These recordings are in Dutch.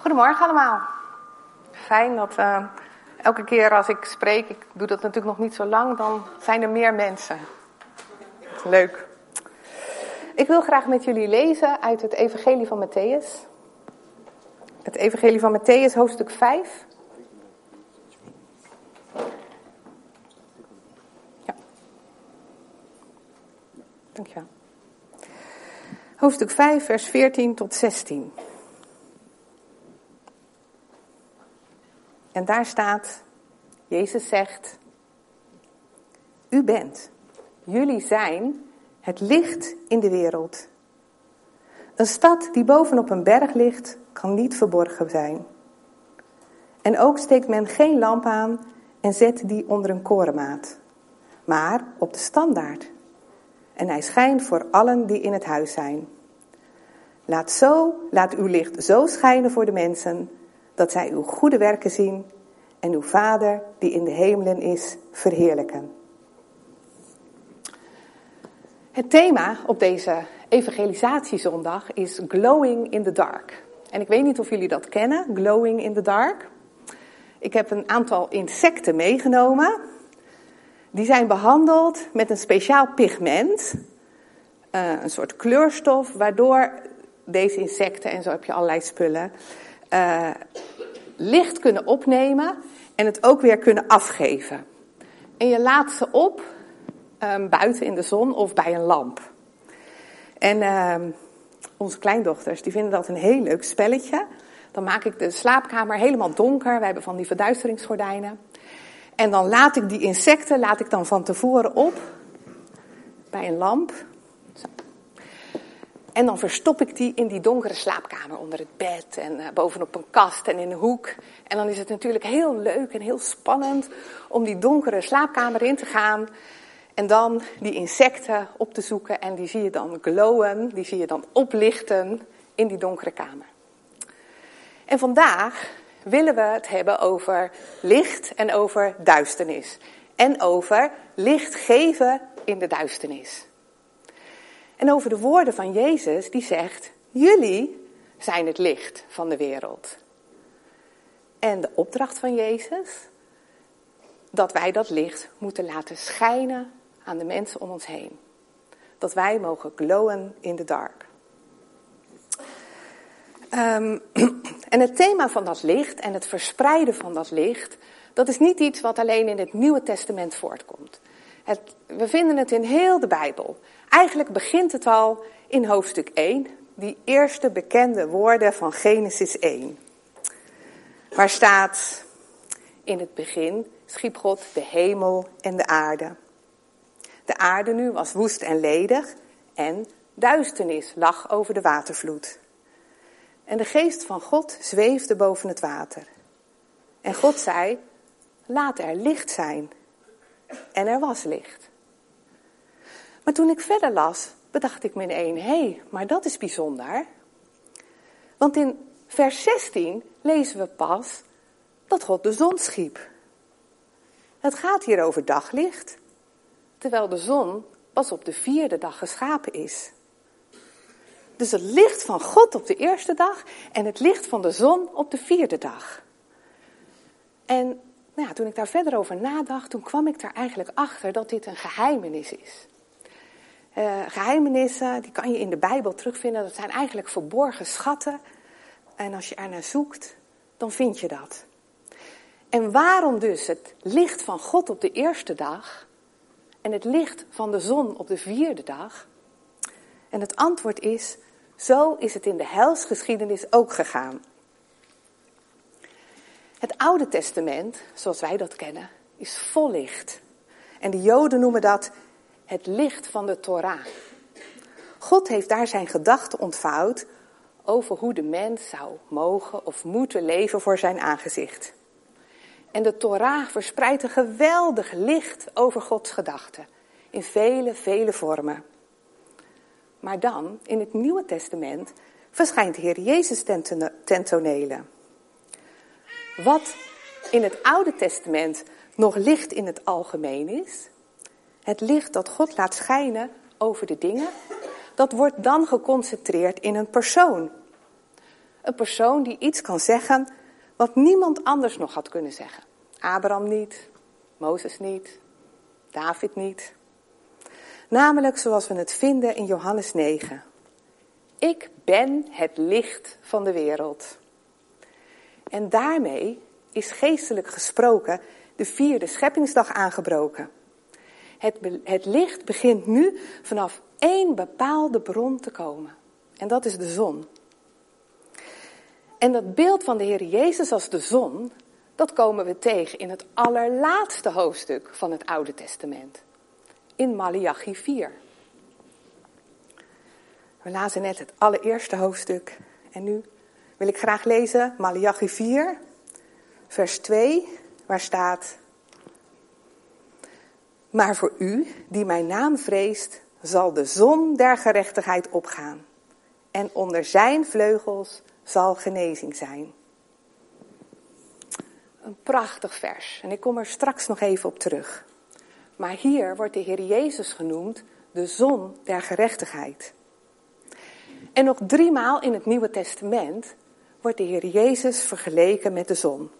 Goedemorgen allemaal. Fijn dat uh, elke keer als ik spreek, ik doe dat natuurlijk nog niet zo lang, dan zijn er meer mensen. Leuk. Ik wil graag met jullie lezen uit het Evangelie van Matthäus. Het Evangelie van Matthäus, hoofdstuk 5. Ja. Dankjewel. Hoofdstuk 5, vers 14 tot 16. En daar staat, Jezus zegt, u bent, jullie zijn het licht in de wereld. Een stad die bovenop een berg ligt, kan niet verborgen zijn. En ook steekt men geen lamp aan en zet die onder een korenmaat, maar op de standaard. En hij schijnt voor allen die in het huis zijn. Laat, zo, laat uw licht zo schijnen voor de mensen dat zij uw goede werken zien en uw Vader die in de hemelen is verheerlijken. Het thema op deze evangelisatiezondag is Glowing in the Dark. En ik weet niet of jullie dat kennen, Glowing in the Dark. Ik heb een aantal insecten meegenomen. Die zijn behandeld met een speciaal pigment, uh, een soort kleurstof, waardoor deze insecten, en zo heb je allerlei spullen, uh, licht kunnen opnemen en het ook weer kunnen afgeven. En je laat ze op um, buiten in de zon of bij een lamp. En um, onze kleindochters die vinden dat een heel leuk spelletje. Dan maak ik de slaapkamer helemaal donker. We hebben van die verduisteringsgordijnen. En dan laat ik die insecten laat ik dan van tevoren op bij een lamp. En dan verstop ik die in die donkere slaapkamer onder het bed en uh, bovenop een kast en in een hoek. En dan is het natuurlijk heel leuk en heel spannend om die donkere slaapkamer in te gaan. En dan die insecten op te zoeken en die zie je dan glowen, die zie je dan oplichten in die donkere kamer. En vandaag willen we het hebben over licht en over duisternis. En over licht geven in de duisternis. En over de woorden van Jezus die zegt, jullie zijn het licht van de wereld. En de opdracht van Jezus, dat wij dat licht moeten laten schijnen aan de mensen om ons heen. Dat wij mogen glowen in the dark. Um, en het thema van dat licht en het verspreiden van dat licht, dat is niet iets wat alleen in het Nieuwe Testament voortkomt. Het, we vinden het in heel de Bijbel. Eigenlijk begint het al in hoofdstuk 1, die eerste bekende woorden van Genesis 1. Waar staat, in het begin schiep God de hemel en de aarde. De aarde nu was woest en ledig en duisternis lag over de watervloed. En de geest van God zweefde boven het water. En God zei, laat er licht zijn. En er was licht. Maar toen ik verder las, bedacht ik me in één, hé, hey, maar dat is bijzonder. Want in vers 16 lezen we pas dat God de zon schiep. Het gaat hier over daglicht, terwijl de zon pas op de vierde dag geschapen is. Dus het licht van God op de eerste dag en het licht van de zon op de vierde dag. En nou toen ik daar verder over nadacht, toen kwam ik er eigenlijk achter dat dit een geheimenis is. Uh, geheimenissen, die kan je in de Bijbel terugvinden. Dat zijn eigenlijk verborgen schatten. En als je er naar zoekt, dan vind je dat. En waarom dus het licht van God op de eerste dag en het licht van de zon op de vierde dag? En het antwoord is, zo is het in de helsgeschiedenis ook gegaan. Het Oude Testament, zoals wij dat kennen, is vol licht. En de Joden noemen dat het licht van de Torah. God heeft daar zijn gedachten ontvouwd over hoe de mens zou mogen of moeten leven voor zijn aangezicht. En de Torah verspreidt een geweldig licht over Gods gedachten in vele, vele vormen. Maar dan, in het Nieuwe Testament, verschijnt Heer Jezus ten tonele. Wat in het Oude Testament nog licht in het algemeen is, het licht dat God laat schijnen over de dingen, dat wordt dan geconcentreerd in een persoon. Een persoon die iets kan zeggen wat niemand anders nog had kunnen zeggen. Abraham niet, Mozes niet, David niet. Namelijk zoals we het vinden in Johannes 9. Ik ben het licht van de wereld. En daarmee is geestelijk gesproken de vierde scheppingsdag aangebroken. Het, het licht begint nu vanaf één bepaalde bron te komen. En dat is de zon. En dat beeld van de Heer Jezus als de zon, dat komen we tegen in het allerlaatste hoofdstuk van het Oude Testament. In Malachi 4. We lazen net het allereerste hoofdstuk. En nu wil ik graag lezen Malachi 4, vers 2, waar staat... Maar voor u, die mijn naam vreest, zal de zon der gerechtigheid opgaan. En onder zijn vleugels zal genezing zijn. Een prachtig vers. En ik kom er straks nog even op terug. Maar hier wordt de Heer Jezus genoemd de zon der gerechtigheid. En nog driemaal in het Nieuwe Testament wordt de Heer Jezus vergeleken met de zon.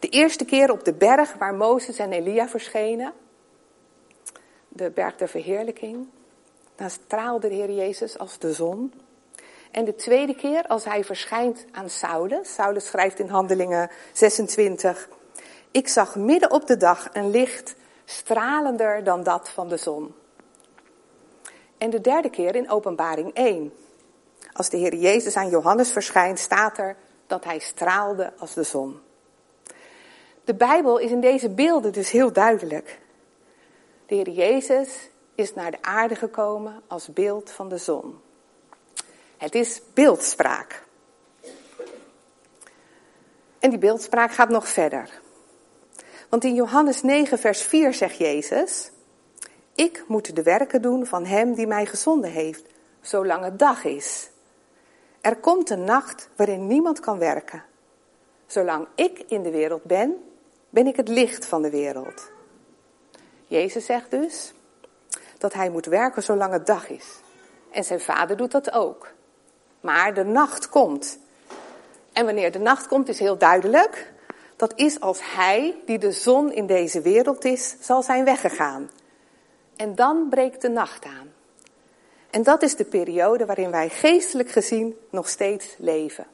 De eerste keer op de berg waar Mozes en Elia verschenen, de berg der verheerlijking. Dan straalde de Heer Jezus als de zon. En de tweede keer als hij verschijnt aan Saulus. Saulus schrijft in Handelingen 26. Ik zag midden op de dag een licht stralender dan dat van de zon. En de derde keer in Openbaring 1. Als de Heer Jezus aan Johannes verschijnt, staat er dat hij straalde als de zon. De Bijbel is in deze beelden dus heel duidelijk. De Heer Jezus is naar de aarde gekomen als beeld van de zon. Het is beeldspraak. En die beeldspraak gaat nog verder. Want in Johannes 9, vers 4 zegt Jezus: Ik moet de werken doen van Hem die mij gezonden heeft, zolang het dag is. Er komt een nacht waarin niemand kan werken. Zolang ik in de wereld ben, ben ik het licht van de wereld. Jezus zegt dus dat hij moet werken zolang het dag is. En zijn vader doet dat ook. Maar de nacht komt. En wanneer de nacht komt is heel duidelijk. Dat is als hij, die de zon in deze wereld is, zal zijn weggegaan. En dan breekt de nacht aan. En dat is de periode waarin wij geestelijk gezien nog steeds leven.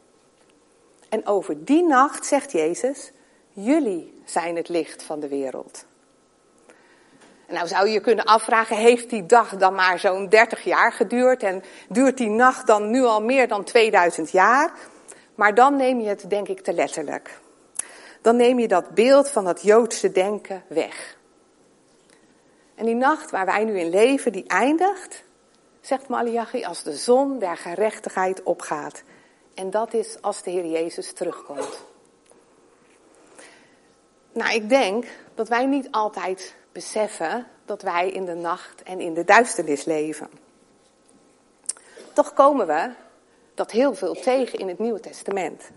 En over die nacht zegt Jezus, jullie zijn het licht van de wereld. Nou zou je kunnen afvragen, heeft die dag dan maar zo'n 30 jaar geduurd en duurt die nacht dan nu al meer dan 2000 jaar? Maar dan neem je het denk ik te letterlijk. Dan neem je dat beeld van dat Joodse denken weg. En die nacht waar wij nu in leven, die eindigt, zegt Malachi, als de zon der gerechtigheid opgaat. En dat is als de Heer Jezus terugkomt. Nou, ik denk dat wij niet altijd beseffen dat wij in de nacht en in de duisternis leven. Toch komen we dat heel veel tegen in het Nieuwe Testament.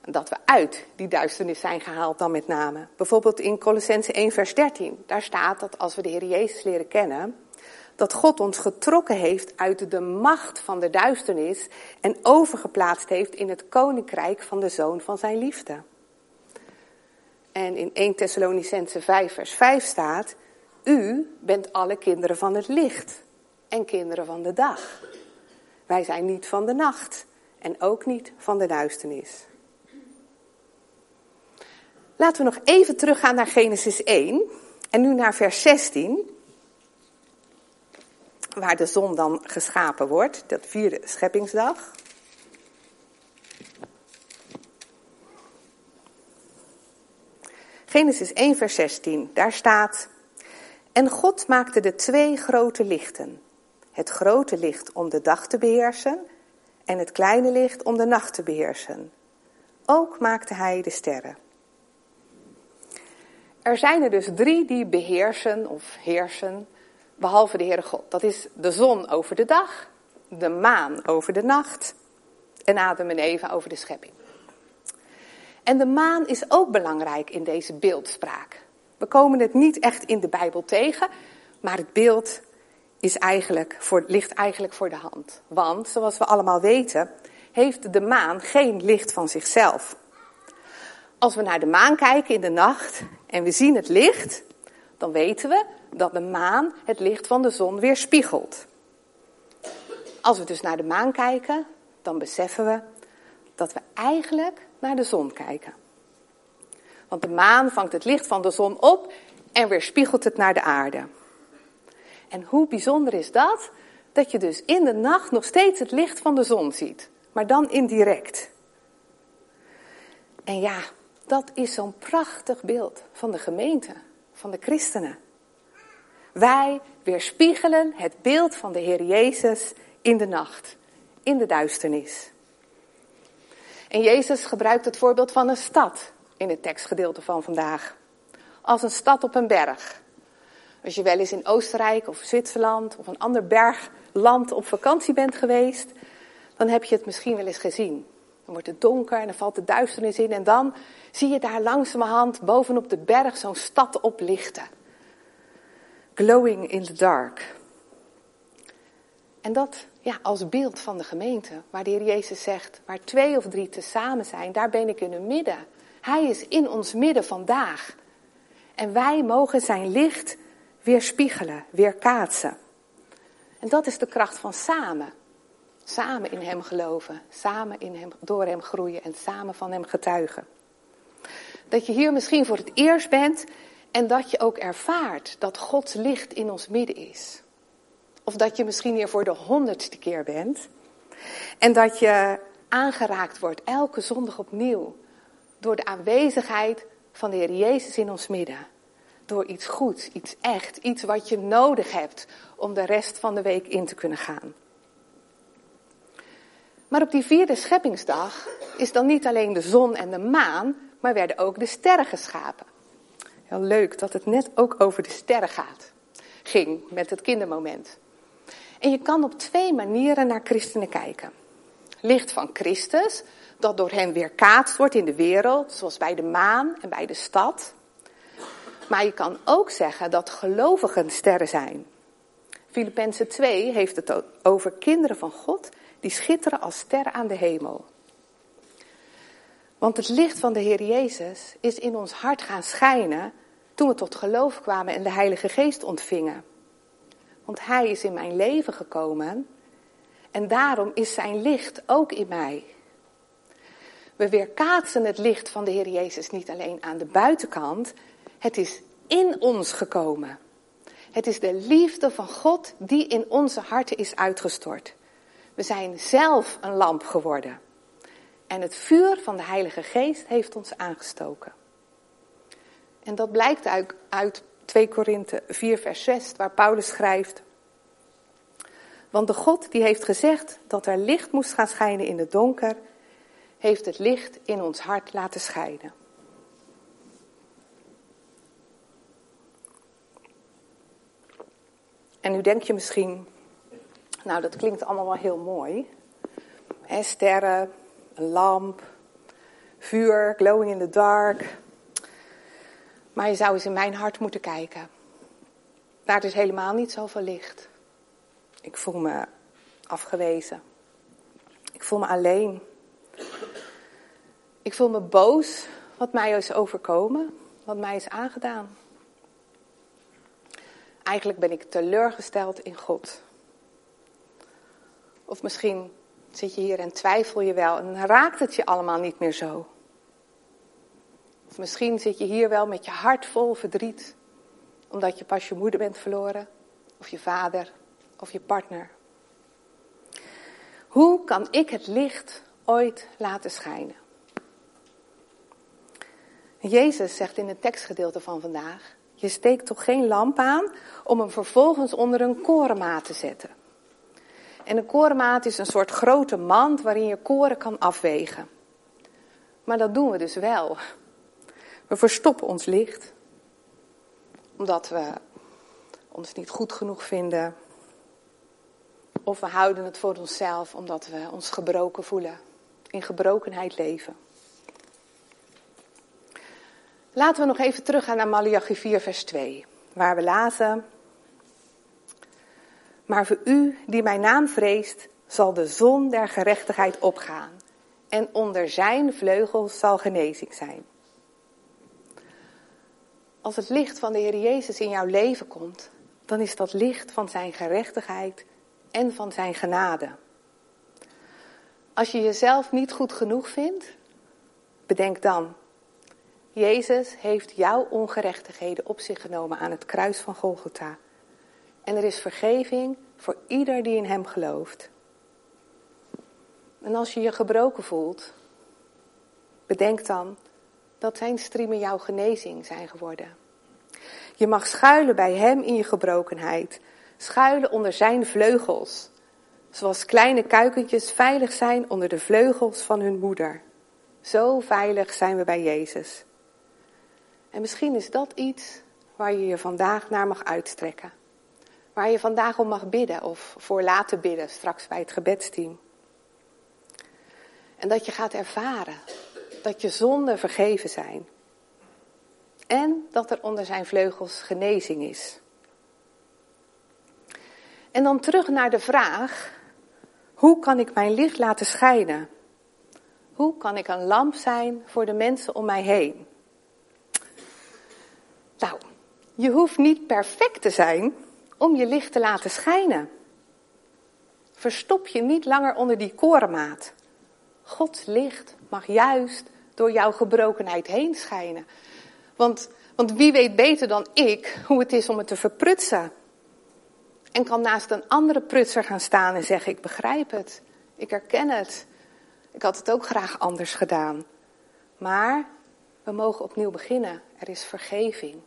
Dat we uit die duisternis zijn gehaald dan met name. Bijvoorbeeld in Colossense 1 vers 13. Daar staat dat als we de Heer Jezus leren kennen, dat God ons getrokken heeft uit de macht van de duisternis en overgeplaatst heeft in het koninkrijk van de zoon van zijn liefde. En in 1 Thessalonicense 5 vers 5 staat, u bent alle kinderen van het licht en kinderen van de dag. Wij zijn niet van de nacht en ook niet van de duisternis. Laten we nog even teruggaan naar Genesis 1 en nu naar vers 16, waar de zon dan geschapen wordt, dat vierde scheppingsdag. Genesis 1, vers 16, daar staat: En God maakte de twee grote lichten. Het grote licht om de dag te beheersen en het kleine licht om de nacht te beheersen. Ook maakte hij de sterren. Er zijn er dus drie die beheersen of heersen, behalve de Heere God. Dat is de zon over de dag, de maan over de nacht en Adam en Eva over de schepping. En de maan is ook belangrijk in deze beeldspraak. We komen het niet echt in de Bijbel tegen, maar het beeld is eigenlijk voor, ligt eigenlijk voor de hand. Want, zoals we allemaal weten, heeft de maan geen licht van zichzelf. Als we naar de maan kijken in de nacht en we zien het licht, dan weten we dat de maan het licht van de zon weerspiegelt. Als we dus naar de maan kijken, dan beseffen we dat we eigenlijk naar de zon kijken. Want de maan vangt het licht van de zon op en weerspiegelt het naar de aarde. En hoe bijzonder is dat? Dat je dus in de nacht nog steeds het licht van de zon ziet, maar dan indirect. En ja, dat is zo'n prachtig beeld van de gemeente, van de christenen. Wij weerspiegelen het beeld van de Heer Jezus in de nacht, in de duisternis. En Jezus gebruikt het voorbeeld van een stad in het tekstgedeelte van vandaag. Als een stad op een berg. Als je wel eens in Oostenrijk of Zwitserland of een ander bergland op vakantie bent geweest, dan heb je het misschien wel eens gezien. Dan wordt het donker en dan valt de duisternis in en dan zie je daar langzamerhand bovenop de berg zo'n stad oplichten. Glowing in the dark. En dat ja, als beeld van de gemeente, waar de Heer Jezus zegt, waar twee of drie tezamen zijn, daar ben ik in hun midden. Hij is in ons midden vandaag. En wij mogen zijn licht weerspiegelen, weerkaatsen. En dat is de kracht van samen. Samen in Hem geloven, samen in hem, door Hem groeien en samen van Hem getuigen. Dat je hier misschien voor het eerst bent en dat je ook ervaart dat Gods licht in ons midden is. Of dat je misschien hier voor de honderdste keer bent. En dat je aangeraakt wordt elke zondag opnieuw door de aanwezigheid van de Heer Jezus in ons midden. Door iets goeds, iets echt, iets wat je nodig hebt om de rest van de week in te kunnen gaan. Maar op die vierde scheppingsdag is dan niet alleen de zon en de maan, maar werden ook de sterren geschapen. Heel leuk dat het net ook over de sterren gaat. Ging met het kindermoment. En je kan op twee manieren naar christenen kijken. Licht van Christus, dat door hem weerkaatst wordt in de wereld, zoals bij de maan en bij de stad. Maar je kan ook zeggen dat gelovigen sterren zijn. Filippenzen 2 heeft het over kinderen van God die schitteren als sterren aan de hemel. Want het licht van de Heer Jezus is in ons hart gaan schijnen toen we tot geloof kwamen en de Heilige Geest ontvingen. Want Hij is in mijn leven gekomen en daarom is Zijn licht ook in mij. We weerkaatsen het licht van de Heer Jezus niet alleen aan de buitenkant, het is in ons gekomen. Het is de liefde van God die in onze harten is uitgestort. We zijn zelf een lamp geworden. En het vuur van de Heilige Geest heeft ons aangestoken. En dat blijkt uit, uit 2 Korinthe 4 vers 6, waar Paulus schrijft. Want de God die heeft gezegd dat er licht moest gaan schijnen in het donker, heeft het licht in ons hart laten schijnen. En nu denk je misschien, nou dat klinkt allemaal wel heel mooi. He, sterren, lamp, vuur, glowing in the dark. Maar je zou eens in mijn hart moeten kijken. Daar is helemaal niet zoveel licht. Ik voel me afgewezen. Ik voel me alleen. Ik voel me boos wat mij is overkomen, wat mij is aangedaan. Eigenlijk ben ik teleurgesteld in God. Of misschien zit je hier en twijfel je wel en raakt het je allemaal niet meer zo. Of misschien zit je hier wel met je hart vol verdriet, omdat je pas je moeder bent verloren, of je vader, of je partner. Hoe kan ik het licht ooit laten schijnen? Jezus zegt in het tekstgedeelte van vandaag: Je steekt toch geen lamp aan om hem vervolgens onder een korenmaat te zetten. En een korenmaat is een soort grote mand waarin je koren kan afwegen. Maar dat doen we dus wel. We verstoppen ons licht. Omdat we ons niet goed genoeg vinden. Of we houden het voor onszelf omdat we ons gebroken voelen. In gebrokenheid leven. Laten we nog even teruggaan naar Malachi 4, vers 2. Waar we lazen. Maar voor u die mijn naam vreest, zal de zon der gerechtigheid opgaan. En onder zijn vleugels zal genezing zijn. Als het licht van de Heer Jezus in jouw leven komt, dan is dat licht van zijn gerechtigheid en van zijn genade. Als je jezelf niet goed genoeg vindt, bedenk dan. Jezus heeft jouw ongerechtigheden op zich genomen aan het kruis van Golgotha. En er is vergeving voor ieder die in hem gelooft. En als je je gebroken voelt, bedenk dan dat zijn striemen jouw genezing zijn geworden. Je mag schuilen bij hem in je gebrokenheid, schuilen onder zijn vleugels, zoals kleine kuikentjes veilig zijn onder de vleugels van hun moeder. Zo veilig zijn we bij Jezus. En misschien is dat iets waar je je vandaag naar mag uitstrekken. Waar je vandaag om mag bidden of voor laten bidden straks bij het gebedsteam. En dat je gaat ervaren dat je zonden vergeven zijn. En dat er onder zijn vleugels genezing is. En dan terug naar de vraag: hoe kan ik mijn licht laten schijnen? Hoe kan ik een lamp zijn voor de mensen om mij heen? Nou, je hoeft niet perfect te zijn om je licht te laten schijnen. Verstop je niet langer onder die korenmaat. Gods licht mag juist door jouw gebrokenheid heen schijnen. Want, want wie weet beter dan ik hoe het is om het te verprutsen? En kan naast een andere prutser gaan staan en zeggen: Ik begrijp het, ik herken het. Ik had het ook graag anders gedaan. Maar we mogen opnieuw beginnen. Er is vergeving.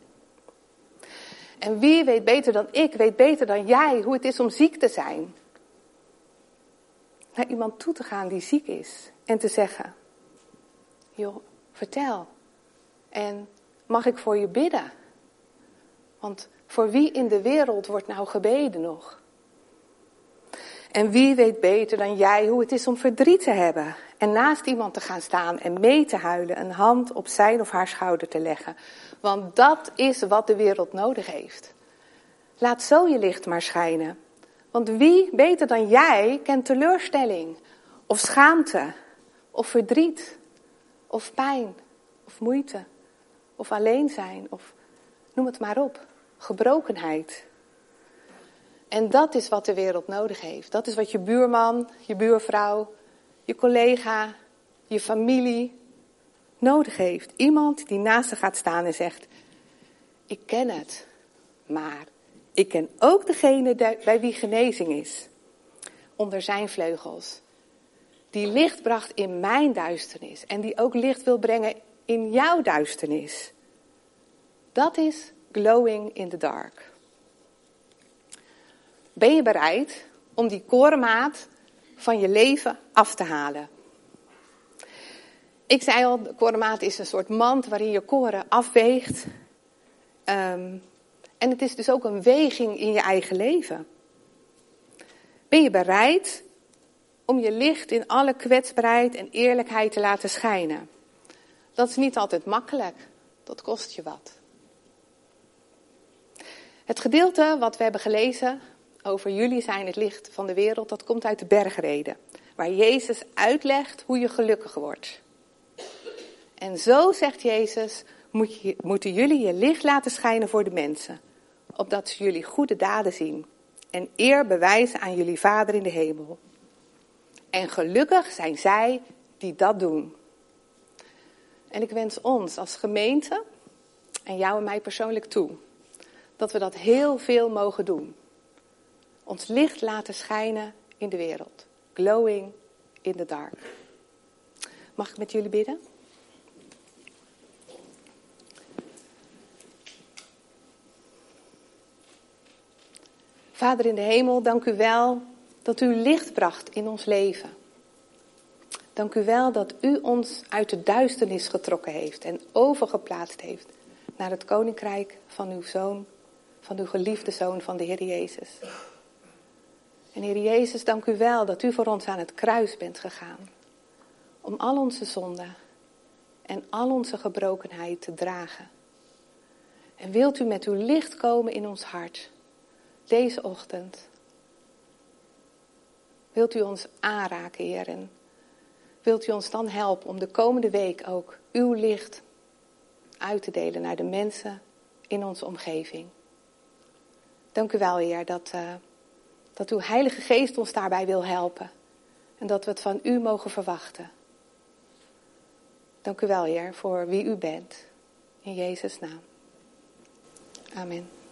En wie weet beter dan ik, weet beter dan jij hoe het is om ziek te zijn. Naar iemand toe te gaan die ziek is en te zeggen: Joh, vertel. En mag ik voor je bidden? Want voor wie in de wereld wordt nou gebeden nog? En wie weet beter dan jij hoe het is om verdriet te hebben en naast iemand te gaan staan en mee te huilen, een hand op zijn of haar schouder te leggen. Want dat is wat de wereld nodig heeft. Laat zo je licht maar schijnen. Want wie beter dan jij kent teleurstelling of schaamte of verdriet of pijn of moeite of alleen zijn of noem het maar op, gebrokenheid. En dat is wat de wereld nodig heeft. Dat is wat je buurman, je buurvrouw, je collega, je familie nodig heeft. Iemand die naast ze gaat staan en zegt: Ik ken het, maar ik ken ook degene bij wie genezing is. Onder zijn vleugels. Die licht bracht in mijn duisternis en die ook licht wil brengen in jouw duisternis. Dat is glowing in the dark. Ben je bereid om die korenmaat van je leven af te halen? Ik zei al, de korenmaat is een soort mand waarin je koren afweegt. Um, en het is dus ook een weging in je eigen leven. Ben je bereid om je licht in alle kwetsbaarheid en eerlijkheid te laten schijnen? Dat is niet altijd makkelijk. Dat kost je wat. Het gedeelte wat we hebben gelezen over jullie zijn het licht van de wereld, dat komt uit de bergreden. Waar Jezus uitlegt hoe je gelukkig wordt. En zo, zegt Jezus, moet je, moeten jullie je licht laten schijnen voor de mensen. Opdat ze jullie goede daden zien. En eer bewijzen aan jullie Vader in de hemel. En gelukkig zijn zij die dat doen. En ik wens ons als gemeente en jou en mij persoonlijk toe dat we dat heel veel mogen doen. Ons licht laten schijnen in de wereld. Glowing in the dark. Mag ik met jullie bidden? Vader in de hemel, dank u wel dat u licht bracht in ons leven. Dank u wel dat u ons uit de duisternis getrokken heeft en overgeplaatst heeft naar het koninkrijk van uw zoon, van uw geliefde zoon, van de Heer Jezus. En Heer Jezus, dank u wel dat u voor ons aan het kruis bent gegaan. Om al onze zonden en al onze gebrokenheid te dragen. En wilt u met uw licht komen in ons hart, deze ochtend, Wilt u ons aanraken, Heer? En wilt u ons dan helpen om de komende week ook uw licht uit te delen naar de mensen in onze omgeving? Dank u wel, Heer, dat, uh, dat uw Heilige Geest ons daarbij wil helpen. En dat we het van u mogen verwachten. Dank u wel, Heer, voor wie u bent. In Jezus' naam. Amen.